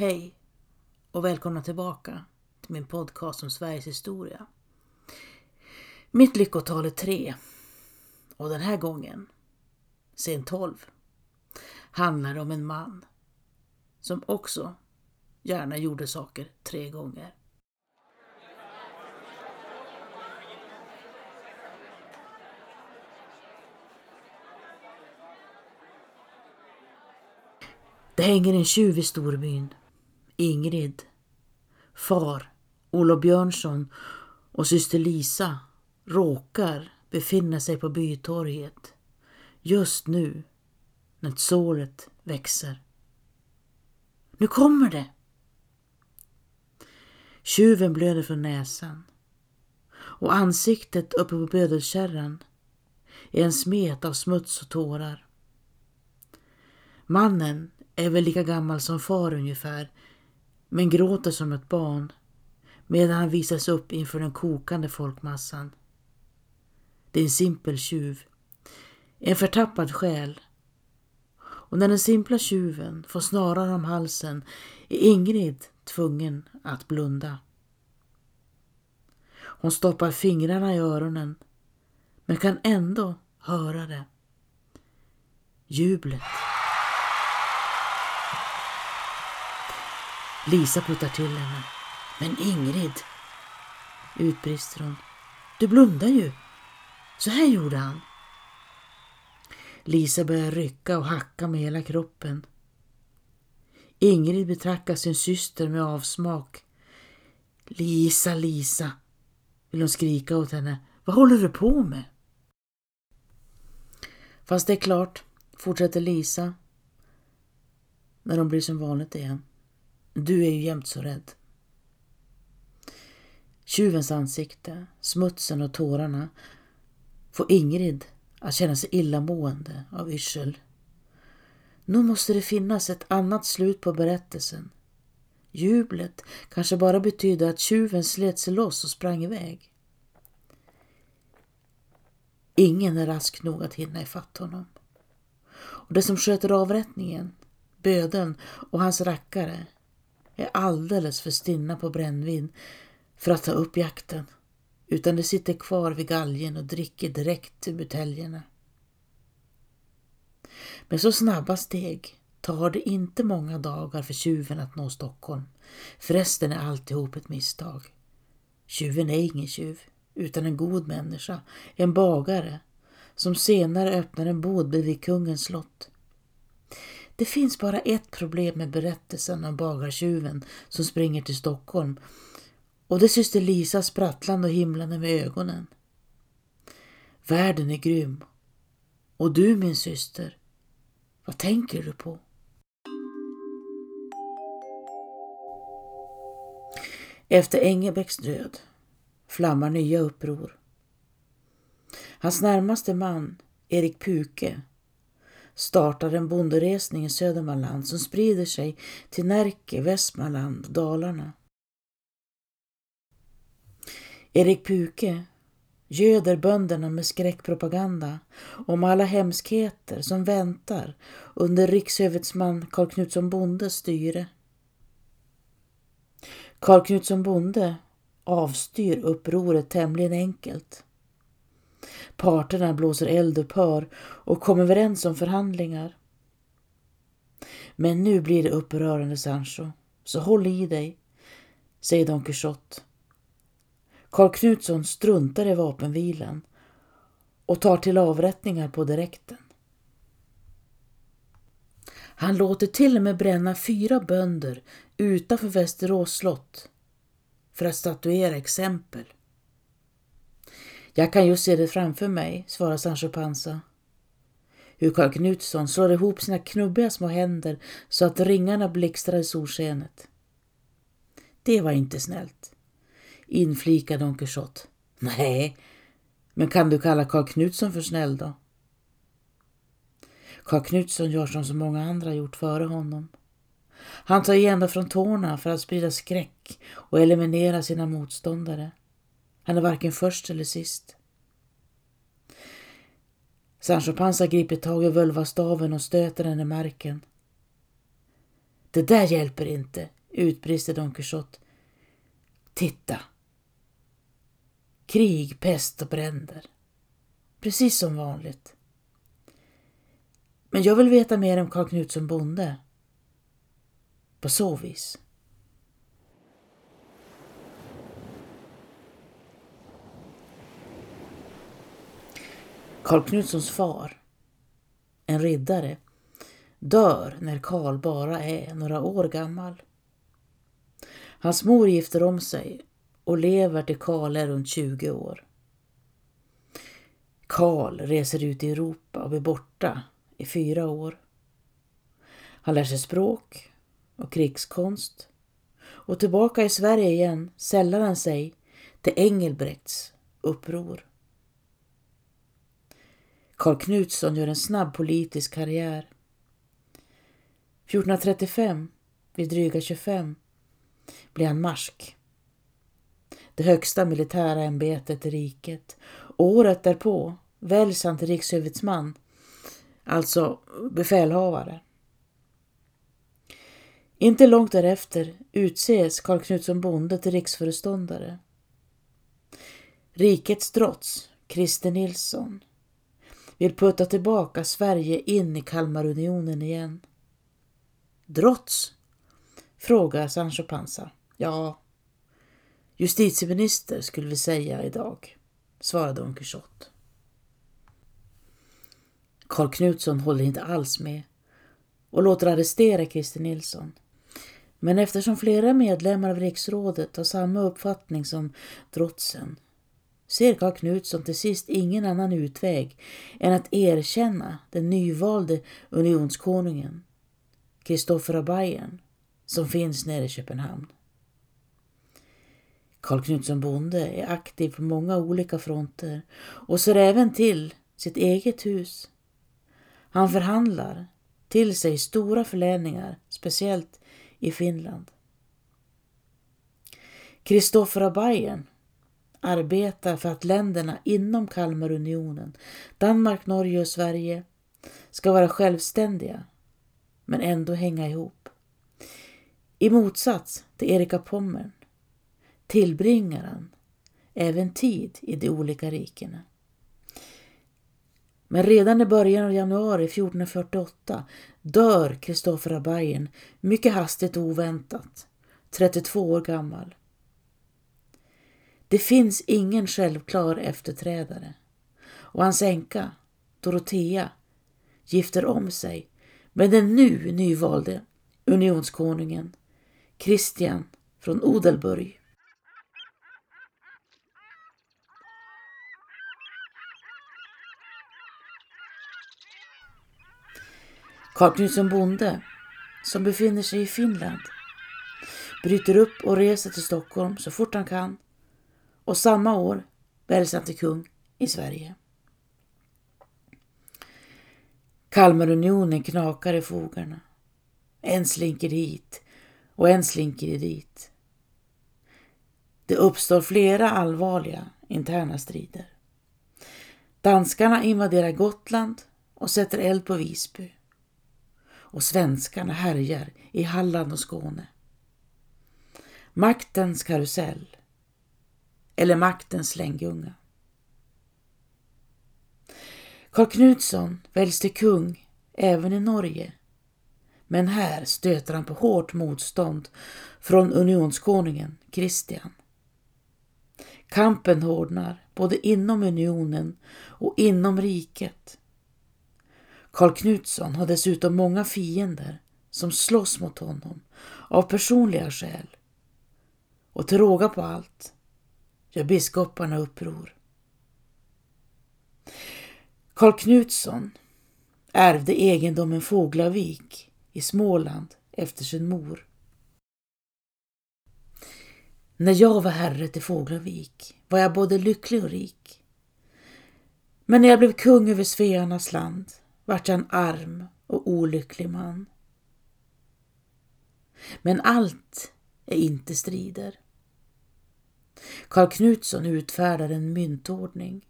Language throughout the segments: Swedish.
Hej och välkomna tillbaka till min podcast om Sveriges historia. Mitt lyckotal är tre och den här gången, sen tolv, handlar det om en man som också gärna gjorde saker tre gånger. Det hänger en tjuv i storbyn. Ingrid, far, Olof Björnsson och syster Lisa råkar befinna sig på bytorget just nu när såret växer. Nu kommer det! Tjuven blöder från näsan och ansiktet uppe på bödelkärran är en smet av smuts och tårar. Mannen är väl lika gammal som far ungefär, men gråter som ett barn medan han visas upp inför den kokande folkmassan. Det är en simpel tjuv, en förtappad själ. Och när den simpla tjuven får snaran om halsen är Ingrid tvungen att blunda. Hon stoppar fingrarna i öronen men kan ändå höra det. Jublet. Lisa puttar till henne. Men Ingrid, utbrister hon. Du blundar ju. Så här gjorde han. Lisa börjar rycka och hacka med hela kroppen. Ingrid betraktar sin syster med avsmak. Lisa, Lisa, vill hon skrika åt henne. Vad håller du på med? Fast det är klart, fortsätter Lisa när de blir som vanligt igen. Du är ju jämt så rädd. Tjuvens ansikte, smutsen och tårarna får Ingrid att känna sig illamående av yrsel. Nu måste det finnas ett annat slut på berättelsen. Jublet kanske bara betydde att tjuven slet sig loss och sprang iväg. Ingen är rask nog att hinna ifatt honom. Och det som sköter avrättningen, bödeln och hans rackare är alldeles för stinna på brännvin för att ta upp jakten utan de sitter kvar vid galgen och dricker direkt ur buteljerna. Med så snabba steg tar det inte många dagar för tjuven att nå Stockholm. Förresten är alltihop ett misstag. Tjuven är ingen tjuv, utan en god människa, en bagare, som senare öppnar en bod bredvid kungens slott. Det finns bara ett problem med berättelsen om bagartjuven som springer till Stockholm och det är syster Lisa sprattlande och himlande med ögonen. Världen är grym. Och du min syster, vad tänker du på? Efter Engelbrekts död flammar nya uppror. Hans närmaste man, Erik Puke, startar en bonderesning i Södermanland som sprider sig till Närke, Västmanland och Dalarna. Erik Puke göder bönderna med skräckpropaganda om alla hemskheter som väntar under rikshövitsman Karl Knutsson Bondes styre. Karl Knutsson Bonde avstyr upproret tämligen enkelt. Parterna blåser eldupphör och kommer överens om förhandlingar. Men nu blir det upprörande Sancho, så håll i dig, säger Don Quixote. Karl Knutsson struntar i vapenvilan och tar till avrättningar på direkten. Han låter till och med bränna fyra bönder utanför Västerås slott för att statuera exempel. Jag kan just se det framför mig, svarar Sancho Panza. Hur Karl Knutsson slår ihop sina knubbiga små händer så att ringarna blixtrar i solskenet. Det var inte snällt, inflikade Don Quixote. Nej, men kan du kalla Karl Knutsson för snäll då? Karl Knutsson gör som så många andra gjort före honom. Han tar igen från tårna för att sprida skräck och eliminera sina motståndare. Han är varken först eller sist. Sancho Panza griper tag i völvastaven och stöter den i marken. Det där hjälper inte, utbrister Don Quixote. Titta! Krig, pest och bränder. Precis som vanligt. Men jag vill veta mer om Karl Knutsson bonde. På så vis. Karl Knutssons far, en riddare, dör när Karl bara är några år gammal. Hans mor gifter om sig och lever till Karl är runt 20 år. Karl reser ut i Europa och blir borta i fyra år. Han lär sig språk och krigskonst och tillbaka i Sverige igen sällar han sig till Engelbrekts uppror. Karl Knutsson gör en snabb politisk karriär. 1435, vid dryga 25, blir han marsk. Det högsta militära ämbetet i riket. Året därpå väljs han till rikshuvudman, alltså befälhavare. Inte långt därefter utses Karl Knutsson bonde till riksföreståndare. Rikets drots, Christer Nilsson, vill putta tillbaka Sverige in i Kalmarunionen igen. Drots? frågar Sancho Panza. Ja, justitieminister skulle vi säga idag, svarade Don Quixote. Karl Knutsson håller inte alls med och låter arrestera Christer Nilsson. Men eftersom flera medlemmar av riksrådet har samma uppfattning som drotsen ser Karl Knutsson till sist ingen annan utväg än att erkänna den nyvalde unionskonungen, Kristoffer av Bayern, som finns nere i Köpenhamn. Karl Knutsson bonde är aktiv på många olika fronter och ser även till sitt eget hus. Han förhandlar till sig stora förläningar, speciellt i Finland. Kristoffer av Bayern arbetar för att länderna inom Kalmarunionen, Danmark, Norge och Sverige, ska vara självständiga men ändå hänga ihop. I motsats till Erika Pommern tillbringar han även tid i de olika rikena. Men redan i början av januari 1448 dör Kristoffer av Bayern mycket hastigt och oväntat, 32 år gammal. Det finns ingen självklar efterträdare och hans änka, Dorotea, gifter om sig med den nu nyvalde unionskonungen Kristian från Odelburg. Karl Knutsson bonde, som befinner sig i Finland, bryter upp och reser till Stockholm så fort han kan och samma år väljs han till kung i Sverige. Kalmarunionen knakar i fogarna. En slinker hit och en slinker dit. Det uppstår flera allvarliga interna strider. Danskarna invaderar Gotland och sätter eld på Visby. Och svenskarna härjar i Halland och Skåne. Maktens karusell eller maktens slänggunga. Karl Knutsson väljs till kung även i Norge. Men här stöter han på hårt motstånd från unionskonungen Kristian. Kampen hårdnar både inom unionen och inom riket. Karl Knutsson har dessutom många fiender som slåss mot honom av personliga skäl. Och till råga på allt gör biskoparna uppror. Karl Knutsson ärvde egendomen Fåglavik i Småland efter sin mor. När jag var herre till Fåglavik var jag både lycklig och rik. Men när jag blev kung över Svearnas land vart jag en arm och olycklig man. Men allt är inte strider. Karl Knutsson utfärdar en myntordning.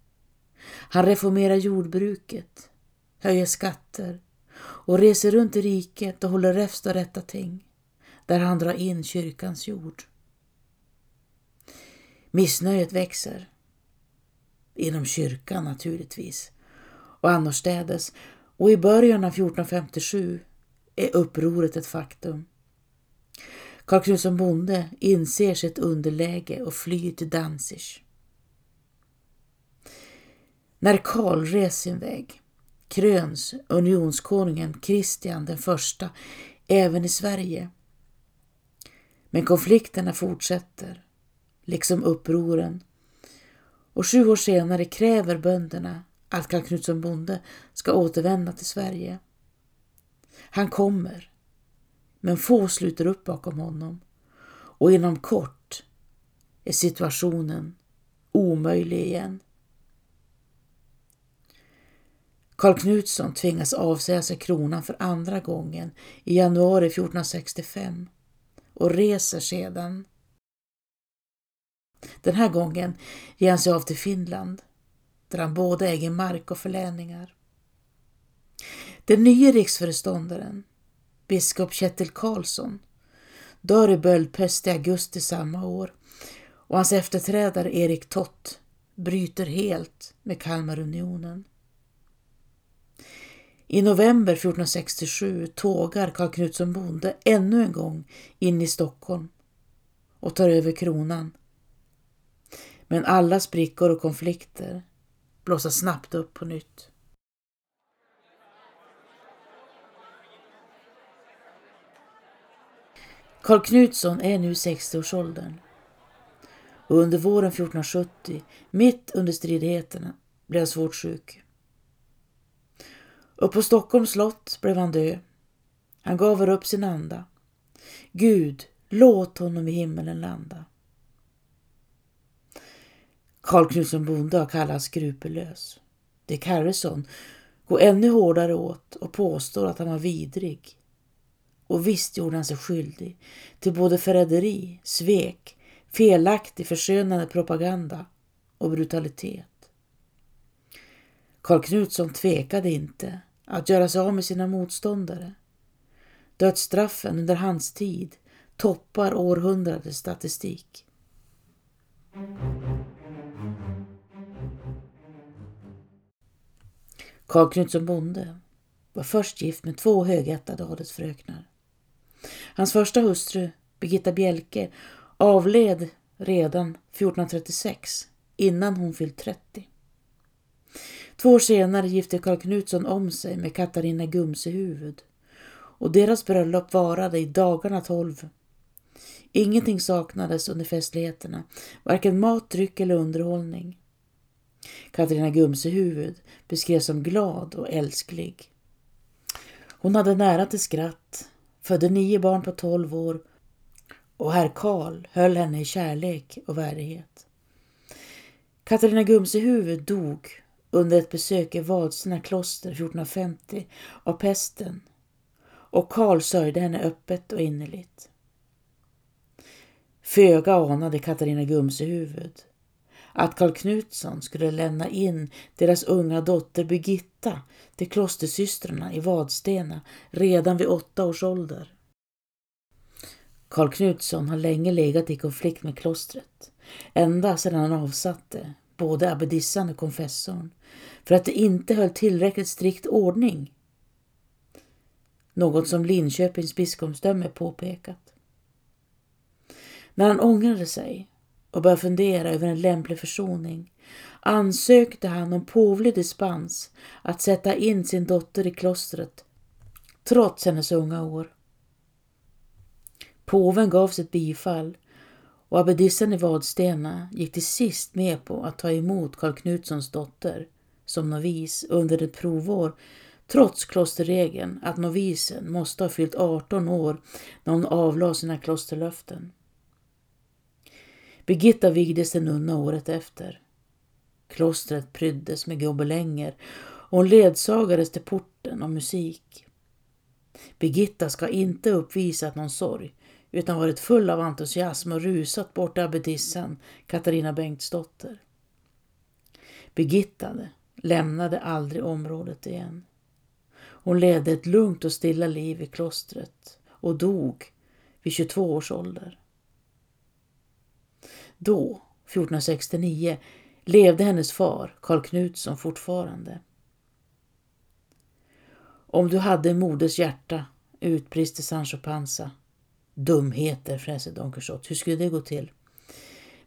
Han reformerar jordbruket, höjer skatter och reser runt i riket och håller räfst och rätta ting. där han drar in kyrkans jord. Missnöjet växer. Inom kyrkan naturligtvis och annorstädes och i början av 1457 är upproret ett faktum. Karl Knutsson bonde inser sitt underläge och flyr till Danzig. När Karl reser sin väg kröns unionskonungen Kristian den första även i Sverige. Men konflikterna fortsätter, liksom upproren. Och sju år senare kräver bönderna att Karl Knutsson bonde ska återvända till Sverige. Han kommer, men få sluter upp bakom honom och inom kort är situationen omöjlig igen. Karl Knutsson tvingas avsäga sig kronan för andra gången i januari 1465 och reser sedan. Den här gången ger han sig av till Finland där han både äger mark och förläningar. Den nya riksföreståndaren, biskop Kjetil Karlsson, dör i böldpest i augusti samma år och hans efterträdare Erik Tott bryter helt med Kalmarunionen. I november 1467 tågar Karl Knutsson bonde ännu en gång in i Stockholm och tar över kronan. Men alla sprickor och konflikter blossar snabbt upp på nytt. Karl Knutsson är nu 60-årsåldern och under våren 1470, mitt under stridigheterna, blev han svårt sjuk. Och på Stockholms slott blev han död. Han gav upp sin anda. Gud, låt honom i himmelen landa. Karl Knutsson Bonde har kallats skrupellös. Dick Harrison går ännu hårdare åt och påstår att han var vidrig. Och visst gjorde han sig skyldig till både förräderi, svek, felaktig förskönande propaganda och brutalitet. Karl Knutsson tvekade inte att göra sig av med sina motståndare. Dödsstraffen under hans tid toppar århundradets statistik. Karl Knutsson bonde var först gift med två högättade adelsfröknar. Hans första hustru, Birgitta Bjelke, avled redan 1436 innan hon fyllt 30. Två år senare gifte Karl Knutsson om sig med Katarina Gumsehuvud och deras bröllop varade i dagarna tolv. Ingenting saknades under festligheterna, varken mat, dryck eller underhållning. Katarina Gumsehuvud beskrevs som glad och älsklig. Hon hade nära till skratt, födde nio barn på tolv år och herr Karl höll henne i kärlek och värdighet. Katarina Gumsehuvud dog under ett besök i Vadsina kloster 1450 av pesten och Karl sörjde henne öppet och innerligt. Föga anade Katarina Gumsehuvud att Karl Knutsson skulle lämna in deras unga dotter Birgitta till klostersystrarna i Vadstena redan vid åtta års ålder. Karl Knutsson har länge legat i konflikt med klostret, ända sedan han avsatte både abbedissan och konfessorn för att de inte höll tillräckligt strikt ordning. Något som Linköpings biskopsdöme påpekat. När han ångrade sig och började fundera över en lämplig försoning ansökte han om påvlig dispens att sätta in sin dotter i klostret trots hennes unga år. Påven gav sitt bifall och abbedissan i Vadstena gick till sist med på att ta emot Karl Knutssons dotter som novis under ett provår trots klosterregeln att novisen måste ha fyllt 18 år när hon avlade sina klosterlöften. Birgitta vigdes till nunna året efter. Klostret pryddes med gobelänger och hon ledsagades till porten av musik. Birgitta ska inte uppvisat någon sorg utan varit full av entusiasm och rusat bort till abbedissan Katarina Bengtsdotter. Birgitta lämnade aldrig området igen. Hon ledde ett lugnt och stilla liv i klostret och dog vid 22 års ålder. Då, 1469, levde hennes far, Karl Knutsson, fortfarande. Om du hade moders hjärta, utbrister Sancho Panza. Dumheter, fräser Don Quixote. Hur skulle det gå till?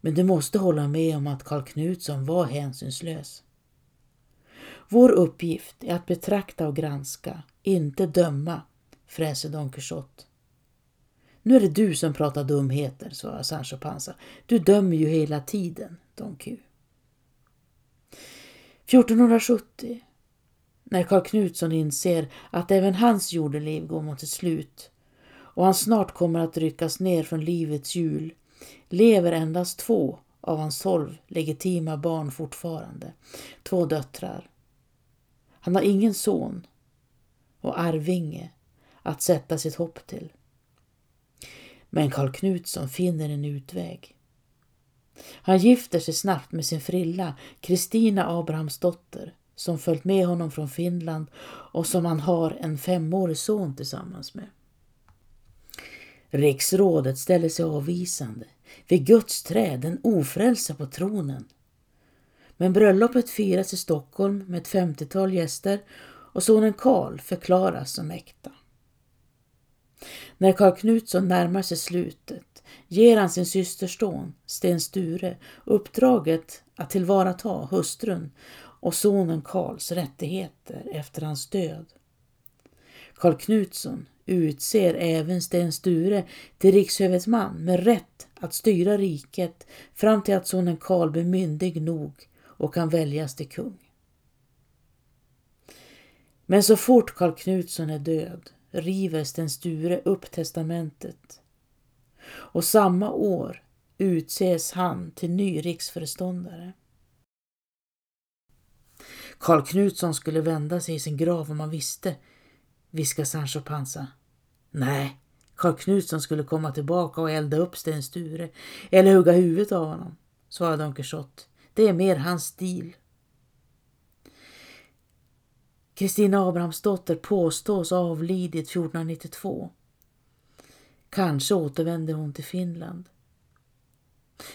Men du måste hålla med om att Karl Knutsson var hänsynslös. Vår uppgift är att betrakta och granska, inte döma, fräser Don Quixote. Nu är det du som pratar dumheter, svarar Sancho Panza. Du dömer ju hela tiden, Don Q. 1470, när Karl Knutsson inser att även hans jordeliv går mot ett slut och han snart kommer att ryckas ner från livets hjul, lever endast två av hans tolv legitima barn fortfarande, två döttrar. Han har ingen son och arvinge att sätta sitt hopp till. Men Karl Knutsson finner en utväg. Han gifter sig snabbt med sin frilla Kristina Abrahamsdotter som följt med honom från Finland och som han har en femårig son tillsammans med. Riksrådet ställer sig avvisande. Vid Guds träd, den ofrälse på tronen. Men bröllopet firas i Stockholm med ett femtiotal gäster och sonen Karl förklaras som äkta. När Karl Knutsson närmar sig slutet ger han sin systerson, Sten Sture, uppdraget att tillvarata hustrun och sonen Karls rättigheter efter hans död. Karl Knutsson utser även Sten Sture till rikshövitsman med rätt att styra riket fram till att sonen Karl blir myndig nog och kan väljas till kung. Men så fort Karl Knutsson är död river Sten Sture upp testamentet och samma år utses han till ny riksföreståndare. Karl Knutsson skulle vända sig i sin grav om han visste, viskar Sancho Panza. Nej, Karl Knutsson skulle komma tillbaka och elda upp Sten Sture eller hugga huvudet av honom, svarade Don Quixote. Det är mer hans stil. Kristina Abrahamsdotter påstås ha avlidit 1492. Kanske återvände hon till Finland.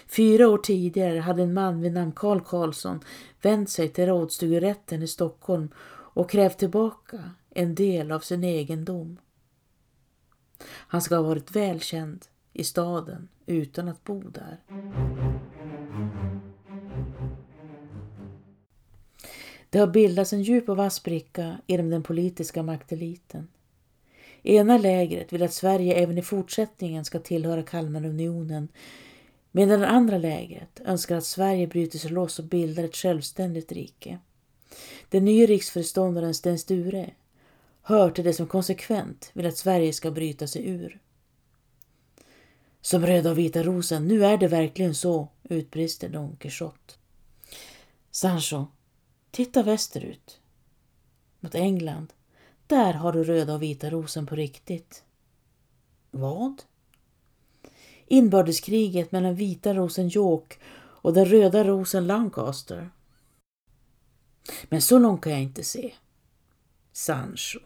Fyra år tidigare hade en man vid namn Karl Karlsson vänt sig till rådstugerätten i Stockholm och krävt tillbaka en del av sin egendom. Han ska ha varit välkänd i staden utan att bo där. Det har bildats en djup och vass spricka inom den politiska makteliten. Ena lägret vill att Sverige även i fortsättningen ska tillhöra Kalmarunionen medan det andra lägret önskar att Sverige bryter sig loss och bildar ett självständigt rike. Den nya riksföreståndaren Sten Sture hör till det som konsekvent vill att Sverige ska bryta sig ur. Som röda och vita rosen, nu är det verkligen så, utbrister Don Quixote. Sancho, titta västerut. Mot England. Där har du röda och vita rosen på riktigt. Vad? Inbördeskriget mellan vita rosen York och den röda rosen Lancaster. Men så långt kan jag inte se. Sancho.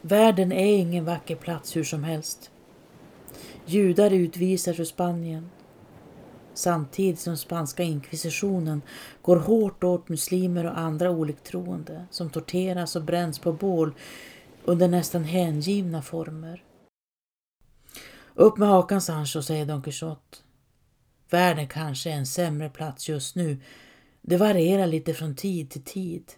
Världen är ingen vacker plats hur som helst. Judar utvisas ur Spanien samtidigt som spanska inkvisitionen går hårt åt muslimer och andra oliktroende som torteras och bränns på bål under nästan hängivna former. Upp med hakan Sancho, säger Don Quixote. Världen kanske är en sämre plats just nu. Det varierar lite från tid till tid.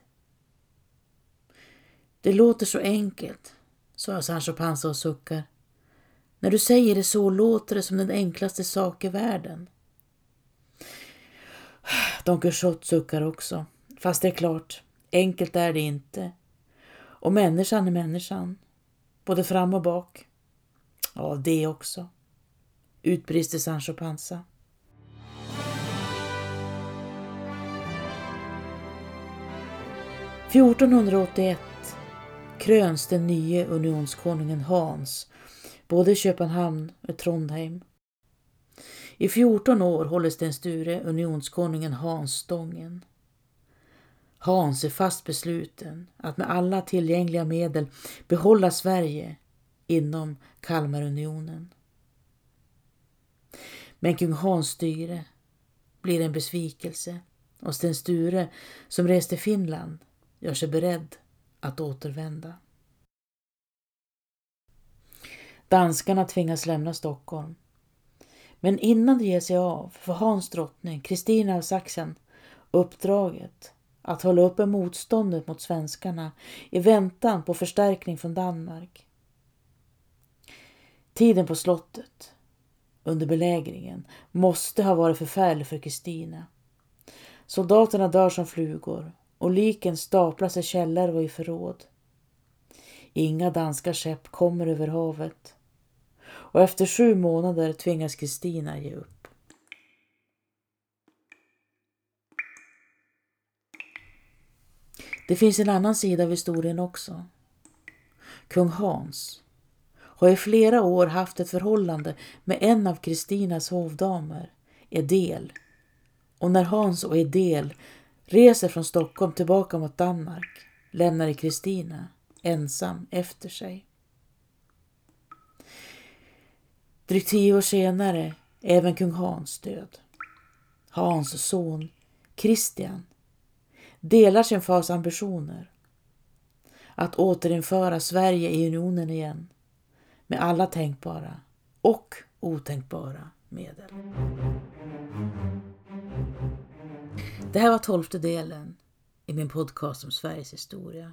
Det låter så enkelt, sa Sancho Panza och suckar. När du säger det så låter det som den enklaste sak i världen. Don Quixote suckar också. Fast det är klart, enkelt är det inte. Och människan är människan. Både fram och bak. Ja, det också. Utbrister Sancho Panza. –1481 kröns den nye unionskonungen Hans både Köpenhamn och Trondheim. I 14 år håller Sten Sture unionskonungen Hans stången. Hans är fast besluten att med alla tillgängliga medel behålla Sverige inom Kalmarunionen. Men kung Hans styre blir en besvikelse och Sten Sture som reste till Finland gör sig beredd att återvända. Danskarna tvingas lämna Stockholm. Men innan de ger sig av får Hans drottning, Kristina av Sachsen, uppdraget att hålla uppe motståndet mot svenskarna i väntan på förstärkning från Danmark. Tiden på slottet under belägringen måste ha varit förfärlig för Kristina. Soldaterna dör som flugor och liken staplas i källare och i förråd. Inga danska skepp kommer över havet och efter sju månader tvingas Kristina ge upp. Det finns en annan sida av historien också. Kung Hans har i flera år haft ett förhållande med en av Kristinas hovdamer, Edel. Och när Hans och Edel reser från Stockholm tillbaka mot Danmark lämnar Kristina ensam efter sig. Drygt tio år senare är även kung Hans död. Hans son Kristian delar sin fars ambitioner att återinföra Sverige i unionen igen med alla tänkbara och otänkbara medel. Det här var tolfte delen i min podcast om Sveriges historia.